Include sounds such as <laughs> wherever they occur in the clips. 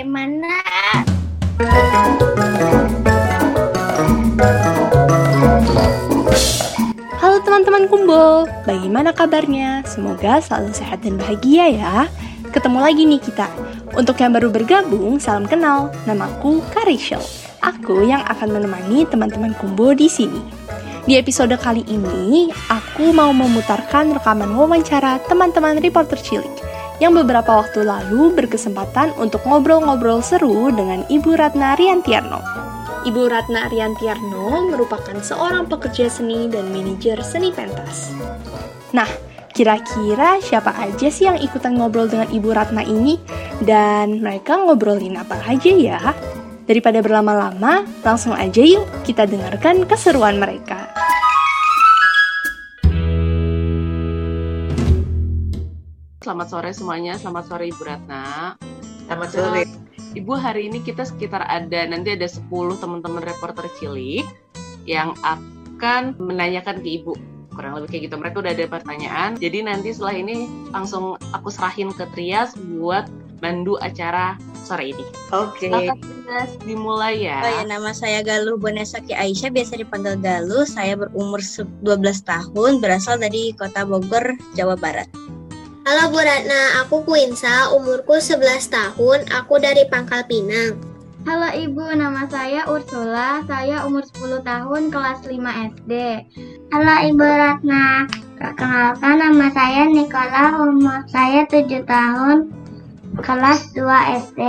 bagaimana? Halo teman-teman kumpul, bagaimana kabarnya? Semoga selalu sehat dan bahagia ya. Ketemu lagi nih kita. Untuk yang baru bergabung, salam kenal. Namaku Karishel. Aku yang akan menemani teman-teman kumbo di sini. Di episode kali ini, aku mau memutarkan rekaman wawancara teman-teman reporter cilik yang beberapa waktu lalu berkesempatan untuk ngobrol-ngobrol seru dengan Ibu Ratna Riantiarno. Ibu Ratna Riantiarno merupakan seorang pekerja seni dan manajer seni pentas. Nah, kira-kira siapa aja sih yang ikutan ngobrol dengan Ibu Ratna ini? Dan mereka ngobrolin apa aja ya? Daripada berlama-lama, langsung aja yuk kita dengarkan keseruan mereka. Selamat sore semuanya, selamat sore Ibu Ratna. Selamat sore. Ibu hari ini kita sekitar ada nanti ada 10 teman-teman reporter cilik yang akan menanyakan ke Ibu kurang lebih kayak gitu mereka udah ada pertanyaan jadi nanti setelah ini langsung aku serahin ke Trias buat mandu acara sore ini Oke. Trias dimulai ya Oh ya, nama saya Galuh Bonesaki Aisyah, biasa dipanggil Galuh. Saya berumur se- 12 tahun, berasal dari kota Bogor, Jawa Barat. Halo Bu Ratna, aku Kuinsa, umurku 11 tahun, aku dari Pangkal Pinang. Halo Ibu, nama saya Ursula. Saya umur 10 tahun, kelas 5 SD. Halo Ibu Ratna. Perkenalkan nama saya Nikola, umur saya 7 tahun, kelas 2 SD.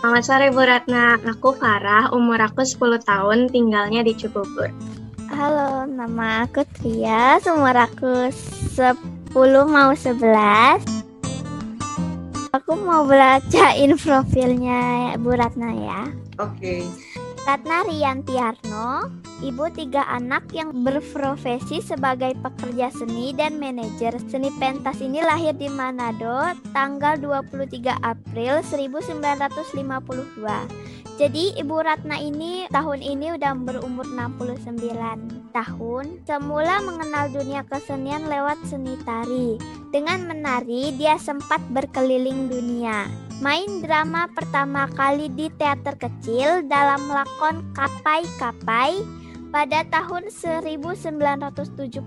Selamat sore Bu Ratna, aku Farah, umur aku 10 tahun, tinggalnya di Cibubur. Halo, nama aku Tria, umur aku 10 mau 11. Aku mau bacain profilnya Bu Ratna ya. Oke. Ratna Riantiarno, ibu tiga anak yang berprofesi sebagai pekerja seni dan manajer seni pentas ini lahir di Manado tanggal 23 April 1952. Jadi Ibu Ratna ini tahun ini udah berumur 69 tahun. Semula mengenal dunia kesenian lewat seni tari. Dengan menari, dia sempat berkeliling dunia. Main drama pertama kali di teater kecil dalam lakon Kapai Kapai pada tahun 1970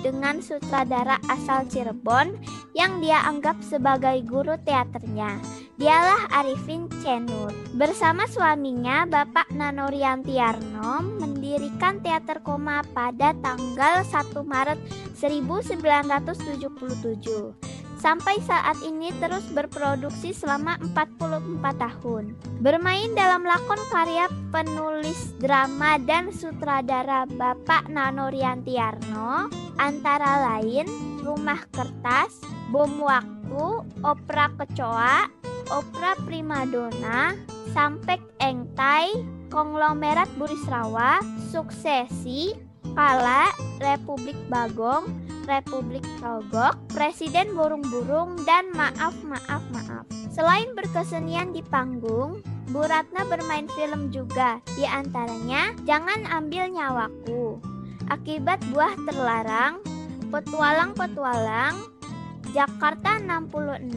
dengan sutradara asal Cirebon yang dia anggap sebagai guru teaternya. Dialah Arifin Cenur. Bersama suaminya, Bapak Nanoriantiarno, mendirikan Teater Koma pada tanggal 1 Maret 1977. Sampai saat ini terus berproduksi selama 44 tahun. Bermain dalam lakon karya penulis drama dan sutradara Bapak Nano Riantiarno antara lain Rumah Kertas, Bom Waktu, Opera Kecoa, Opera Primadona, Sampek Engtai, Konglomerat Burisrawa, Suksesi, Kala, Republik Bagong, Republik Togok, Presiden Burung-Burung, dan Maaf Maaf Maaf. Selain berkesenian di panggung, Bu Ratna bermain film juga, di antaranya Jangan Ambil Nyawaku, Akibat Buah Terlarang, Petualang-Petualang, Jakarta 66,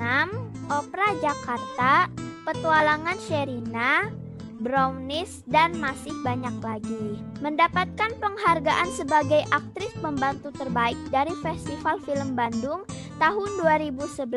Opera Jakarta, Petualangan Sherina, Brownies, dan masih banyak lagi. Mendapatkan penghargaan sebagai aktris pembantu terbaik dari Festival Film Bandung tahun 2011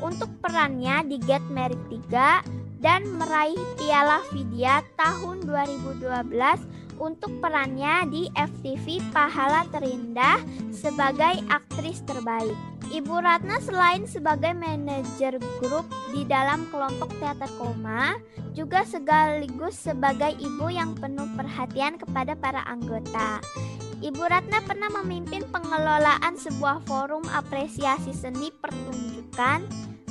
untuk perannya di Get Married 3 dan meraih Piala Vidya tahun 2012 untuk perannya di FTV Pahala Terindah sebagai aktris terbaik. Ibu Ratna selain sebagai manajer grup di dalam kelompok teater koma, juga sekaligus sebagai ibu yang penuh perhatian kepada para anggota. Ibu Ratna pernah memimpin pengelolaan sebuah forum apresiasi seni pertunjukan,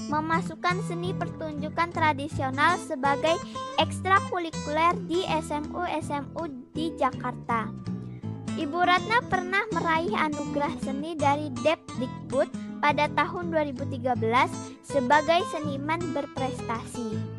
memasukkan seni pertunjukan tradisional sebagai ekstrakurikuler di SMU-SMU di Jakarta. Ibu Ratna pernah meraih anugerah seni dari Depdikbud pada tahun 2013 sebagai seniman berprestasi.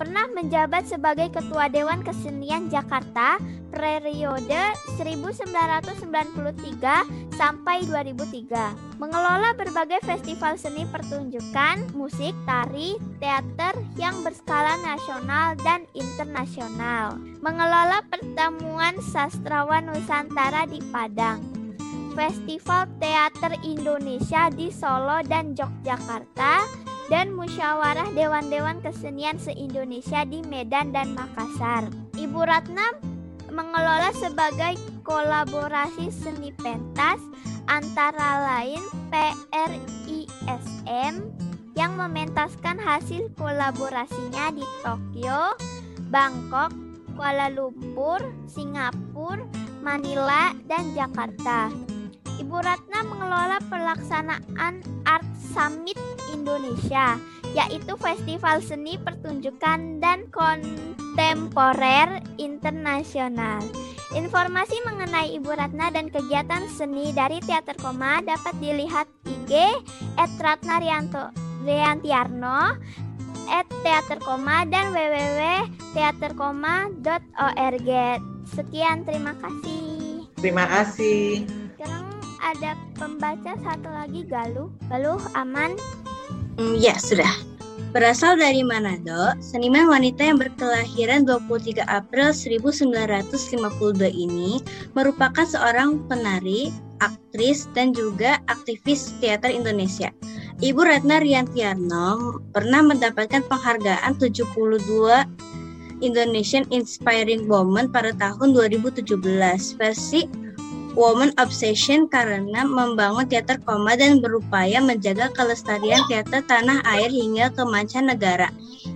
Pernah menjabat sebagai Ketua Dewan Kesenian Jakarta periode 1993 sampai 2003. Mengelola berbagai festival seni pertunjukan, musik, tari, teater yang berskala nasional dan internasional. Mengelola pertemuan sastrawan Nusantara di Padang. Festival Teater Indonesia di Solo dan Yogyakarta dan musyawarah Dewan-Dewan Kesenian se-Indonesia di Medan dan Makassar. Ibu Ratna mengelola sebagai kolaborasi seni pentas antara lain PRISM yang mementaskan hasil kolaborasinya di Tokyo, Bangkok, Kuala Lumpur, Singapura, Manila, dan Jakarta. Ibu Ratna mengelola pelaksanaan Art Summit Indonesia, yaitu festival seni pertunjukan dan kontemporer internasional. Informasi mengenai Ibu Ratna dan kegiatan seni dari Teater Koma dapat dilihat IG at Ratna Rianto, Riantiarno at Teater Koma dan www.teaterkoma.org. Sekian, terima kasih. Terima kasih. Ada pembaca satu lagi Galuh. Galuh aman? Hmm, ya, sudah. Berasal dari Manado, seniman wanita yang berkelahiran 23 April 1952 ini merupakan seorang penari, aktris, dan juga aktivis teater Indonesia. Ibu Ratna Riantiarno pernah mendapatkan penghargaan 72 Indonesian Inspiring Woman pada tahun 2017 versi Woman Obsession karena membangun teater koma dan berupaya menjaga kelestarian teater tanah air hingga ke mancanegara.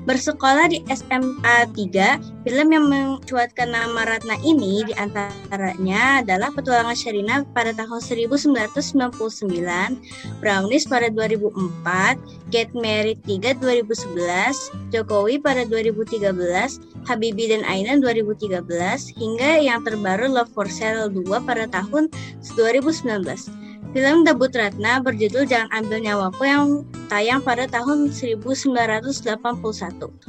Bersekolah di SMA 3, film yang mencuatkan nama Ratna ini di antaranya adalah Petualangan Sherina pada tahun 1999, Brownies pada 2004, Get Married 3 2011, Jokowi pada 2013, Habibie dan Ainan 2013, hingga yang terbaru Love for Sale 2 pada tahun 2019. Film debut Ratna berjudul Jangan Ambil Nyawaku yang tayang pada tahun 1981.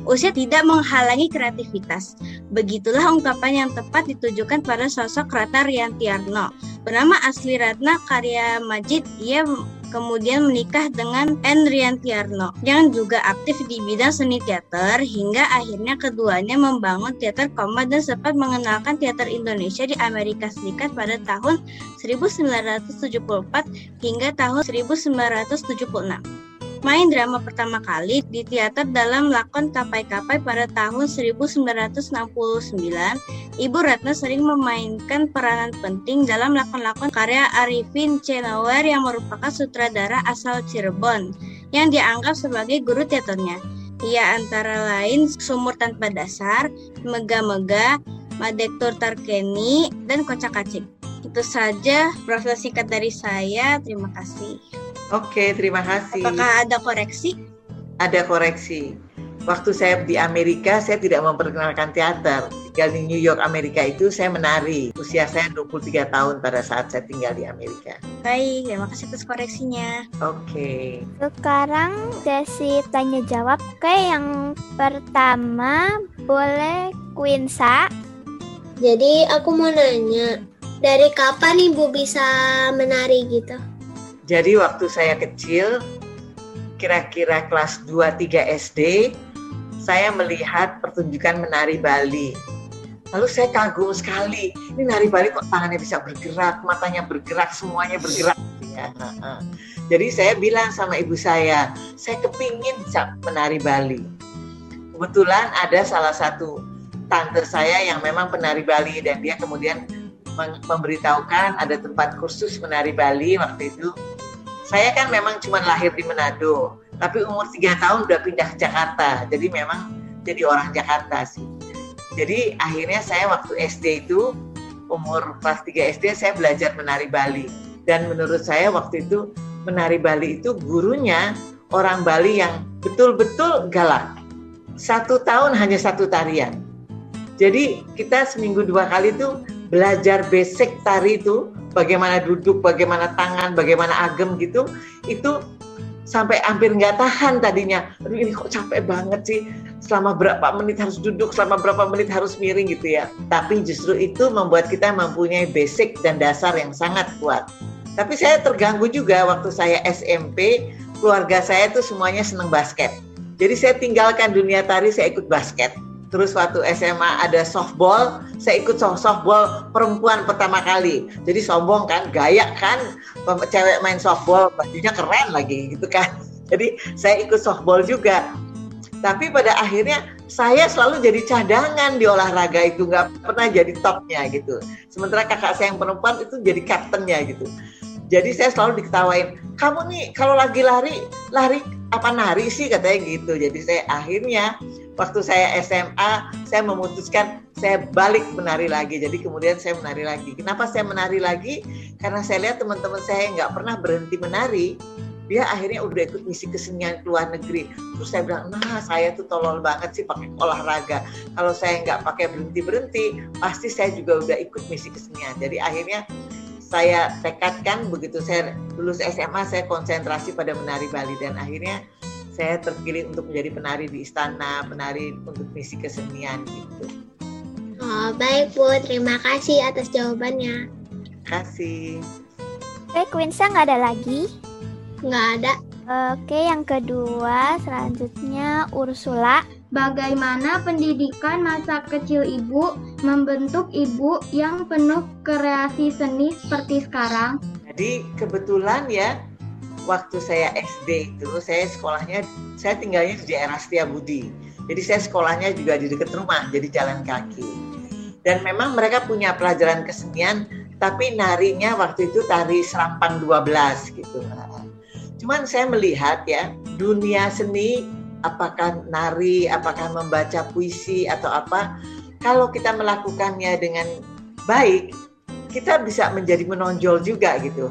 Usia tidak menghalangi kreativitas. Begitulah ungkapan yang tepat ditujukan pada sosok Ratna Riantiarno. Bernama asli Ratna Karya Majid, ia kemudian menikah dengan N. Riantiarno yang juga aktif di bidang seni teater hingga akhirnya keduanya membangun teater koma dan sempat mengenalkan teater Indonesia di Amerika Serikat pada tahun 1974 hingga tahun 1976 main drama pertama kali di teater dalam lakon Kapai-Kapai pada tahun 1969, Ibu Ratna sering memainkan peranan penting dalam lakon-lakon karya Arifin Cenawar yang merupakan sutradara asal Cirebon yang dianggap sebagai guru teaternya. Ia antara lain Sumur Tanpa Dasar, Mega-Mega, Madektur Tarkeni, dan Kocak Kacik. Itu saja profil singkat dari saya. Terima kasih. Oke, terima kasih. Apakah ada koreksi? Ada koreksi. Waktu saya di Amerika, saya tidak memperkenalkan teater. Tinggal di New York, Amerika itu saya menari. Usia saya 23 tahun pada saat saya tinggal di Amerika. Baik, terima kasih atas koreksinya. Oke. Sekarang sesi tanya jawab. Oke, yang pertama boleh Quinsa. Jadi aku mau nanya, dari kapan ibu bisa menari gitu? Jadi waktu saya kecil, kira-kira kelas 2-3 SD, saya melihat pertunjukan menari Bali. Lalu saya kagum sekali, ini nari Bali kok tangannya bisa bergerak, matanya bergerak, semuanya bergerak. Ya. Jadi saya bilang sama ibu saya, saya kepingin menari Bali. Kebetulan ada salah satu tante saya yang memang penari Bali dan dia kemudian memberitahukan ada tempat kursus menari Bali waktu itu saya kan memang cuma lahir di Manado, tapi umur tiga tahun udah pindah ke Jakarta. Jadi memang jadi orang Jakarta sih. Jadi akhirnya saya waktu SD itu umur kelas 3 SD saya belajar menari Bali. Dan menurut saya waktu itu menari Bali itu gurunya orang Bali yang betul-betul galak. Satu tahun hanya satu tarian. Jadi kita seminggu dua kali itu belajar basic tari itu bagaimana duduk, bagaimana tangan, bagaimana agem gitu, itu sampai hampir nggak tahan tadinya. Aduh ini kok capek banget sih. Selama berapa menit harus duduk, selama berapa menit harus miring gitu ya. Tapi justru itu membuat kita mempunyai basic dan dasar yang sangat kuat. Tapi saya terganggu juga waktu saya SMP, keluarga saya tuh semuanya seneng basket. Jadi saya tinggalkan dunia tari, saya ikut basket. Terus waktu SMA ada softball, saya ikut softball perempuan pertama kali. Jadi sombong kan, gaya kan, cewek main softball, bajunya keren lagi gitu kan. <laughs> Jadi saya ikut softball juga. Tapi pada akhirnya saya selalu jadi cadangan di olahraga itu, nggak pernah jadi topnya gitu. Sementara kakak saya yang perempuan itu jadi kaptennya gitu. Jadi saya selalu diketawain, kamu nih kalau lagi lari, lari apa nari sih katanya gitu. Jadi saya akhirnya waktu saya SMA saya memutuskan saya balik menari lagi. Jadi kemudian saya menari lagi. Kenapa saya menari lagi? Karena saya lihat teman-teman saya nggak pernah berhenti menari dia akhirnya udah ikut misi kesenian ke luar negeri. Terus saya bilang nah saya tuh tolol banget sih pakai olahraga. Kalau saya nggak pakai berhenti berhenti pasti saya juga udah ikut misi kesenian. Jadi akhirnya saya tekadkan begitu saya lulus SMA saya konsentrasi pada menari Bali. Dan akhirnya saya terpilih untuk menjadi penari di istana, penari untuk misi kesenian gitu. Oh, baik Bu, terima kasih atas jawabannya. Terima kasih. Oke, Quinsa nggak ada lagi? Nggak ada. Oke, yang kedua selanjutnya Ursula. Bagaimana pendidikan masa kecil ibu membentuk ibu yang penuh kreasi seni seperti sekarang? Jadi kebetulan ya waktu saya SD itu saya sekolahnya saya tinggalnya di daerah Setiabudi. Jadi saya sekolahnya juga di dekat rumah, jadi jalan kaki. Dan memang mereka punya pelajaran kesenian, tapi narinya waktu itu tari serampang 12 gitu. Cuman saya melihat ya, dunia seni apakah nari, apakah membaca puisi atau apa, kalau kita melakukannya dengan baik, kita bisa menjadi menonjol juga gitu.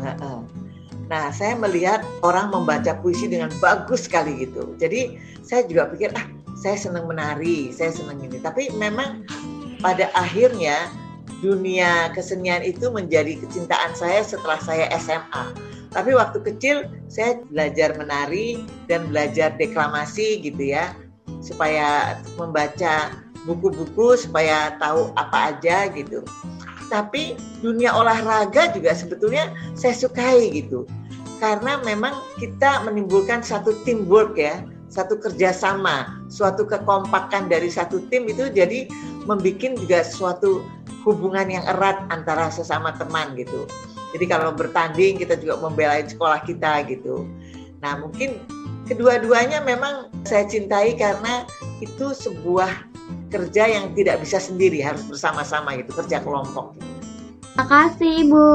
Nah, saya melihat orang membaca puisi dengan bagus sekali gitu. Jadi saya juga pikir, ah, saya senang menari, saya senang ini. Tapi memang pada akhirnya dunia kesenian itu menjadi kecintaan saya setelah saya SMA. Tapi waktu kecil saya belajar menari dan belajar deklamasi gitu ya, supaya membaca buku-buku supaya tahu apa aja gitu tapi dunia olahraga juga sebetulnya saya sukai gitu. Karena memang kita menimbulkan satu teamwork ya satu kerjasama suatu kekompakan dari satu tim itu jadi membuat juga suatu hubungan yang erat antara sesama teman gitu. Jadi kalau bertanding kita juga membela sekolah kita gitu. Nah mungkin kedua-duanya memang saya cintai karena itu sebuah kerja yang tidak bisa sendiri harus bersama-sama gitu kerja kelompok. Terima kasih Ibu.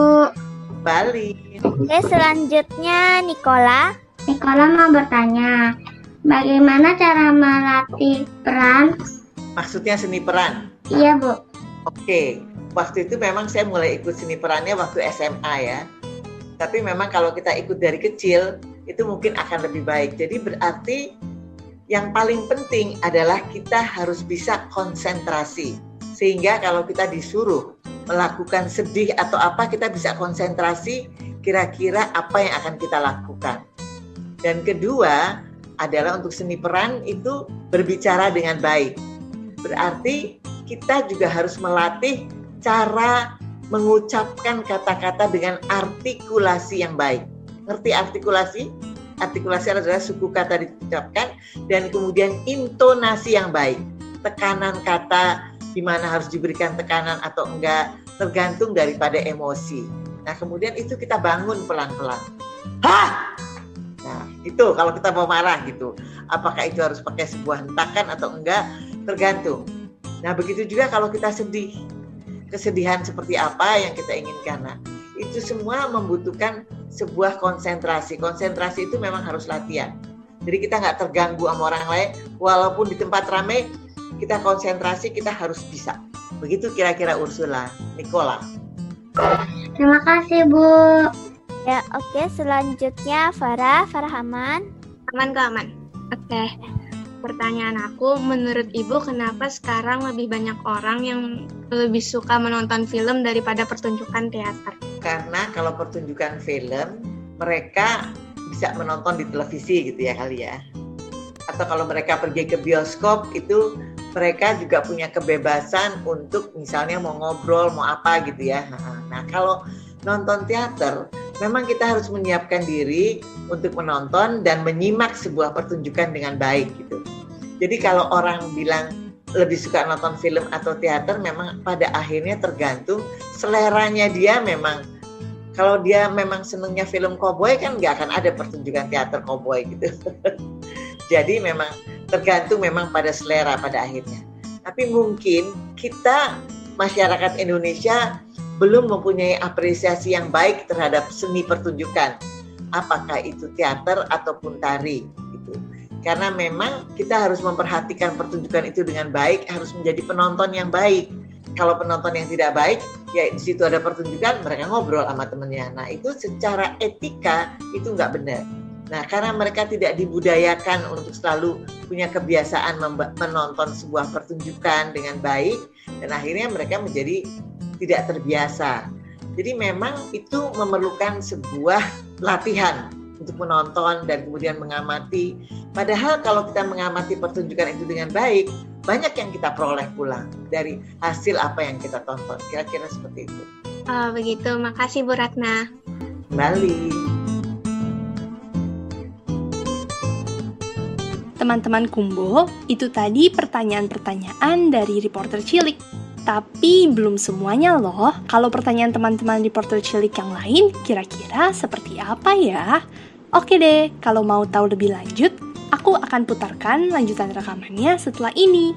Bali. Oke selanjutnya Nikola. Nikola mau bertanya, bagaimana cara melatih peran? Maksudnya seni peran? Iya Bu. Oke, waktu itu memang saya mulai ikut seni perannya waktu SMA ya. Tapi memang kalau kita ikut dari kecil itu mungkin akan lebih baik. Jadi berarti yang paling penting adalah kita harus bisa konsentrasi. Sehingga kalau kita disuruh melakukan sedih atau apa, kita bisa konsentrasi kira-kira apa yang akan kita lakukan. Dan kedua adalah untuk seni peran itu berbicara dengan baik. Berarti kita juga harus melatih cara mengucapkan kata-kata dengan artikulasi yang baik. Ngerti artikulasi? Artikulasi adalah suku kata diucapkan dan kemudian intonasi yang baik. Tekanan kata di mana harus diberikan tekanan atau enggak tergantung daripada emosi. Nah, kemudian itu kita bangun pelan-pelan. Hah! Nah, itu kalau kita mau marah gitu. Apakah itu harus pakai sebuah hentakan atau enggak tergantung. Nah, begitu juga kalau kita sedih. Kesedihan seperti apa yang kita inginkan. Nah, itu semua membutuhkan sebuah konsentrasi. Konsentrasi itu memang harus latihan. Jadi kita nggak terganggu sama orang lain, walaupun di tempat ramai kita konsentrasi kita harus bisa. Begitu kira-kira Ursula, Nicola. Terima kasih Bu. Ya oke okay. selanjutnya Farah, Farhaman. Aman kok aman. Oke. Okay. Pertanyaan aku, menurut Ibu kenapa sekarang lebih banyak orang yang lebih suka menonton film daripada pertunjukan teater? Karena kalau pertunjukan film mereka bisa menonton di televisi gitu ya kali ya. Atau kalau mereka pergi ke bioskop itu mereka juga punya kebebasan untuk misalnya mau ngobrol mau apa gitu ya. Nah kalau nonton teater memang kita harus menyiapkan diri untuk menonton dan menyimak sebuah pertunjukan dengan baik gitu. Jadi kalau orang bilang lebih suka nonton film atau teater memang pada akhirnya tergantung seleranya dia memang kalau dia memang senengnya film koboi kan nggak akan ada pertunjukan teater koboi gitu. <laughs> Jadi memang tergantung memang pada selera pada akhirnya. Tapi mungkin kita masyarakat Indonesia belum mempunyai apresiasi yang baik terhadap seni pertunjukan. Apakah itu teater ataupun tari gitu. Karena memang kita harus memperhatikan pertunjukan itu dengan baik, harus menjadi penonton yang baik. Kalau penonton yang tidak baik ya di situ ada pertunjukan mereka ngobrol sama temennya. Nah itu secara etika itu nggak benar. Nah karena mereka tidak dibudayakan untuk selalu punya kebiasaan menonton sebuah pertunjukan dengan baik dan akhirnya mereka menjadi tidak terbiasa. Jadi memang itu memerlukan sebuah latihan untuk menonton dan kemudian mengamati. Padahal kalau kita mengamati pertunjukan itu dengan baik, banyak yang kita peroleh pulang dari hasil apa yang kita tonton. Kira-kira seperti itu. Oh, begitu. Makasih Bu Ratna. Kembali. Teman-teman Kumbo, itu tadi pertanyaan-pertanyaan dari reporter cilik. Tapi belum semuanya loh. Kalau pertanyaan teman-teman reporter cilik yang lain, kira-kira seperti apa ya? Oke deh, kalau mau tahu lebih lanjut, aku akan putarkan lanjutan rekamannya setelah ini.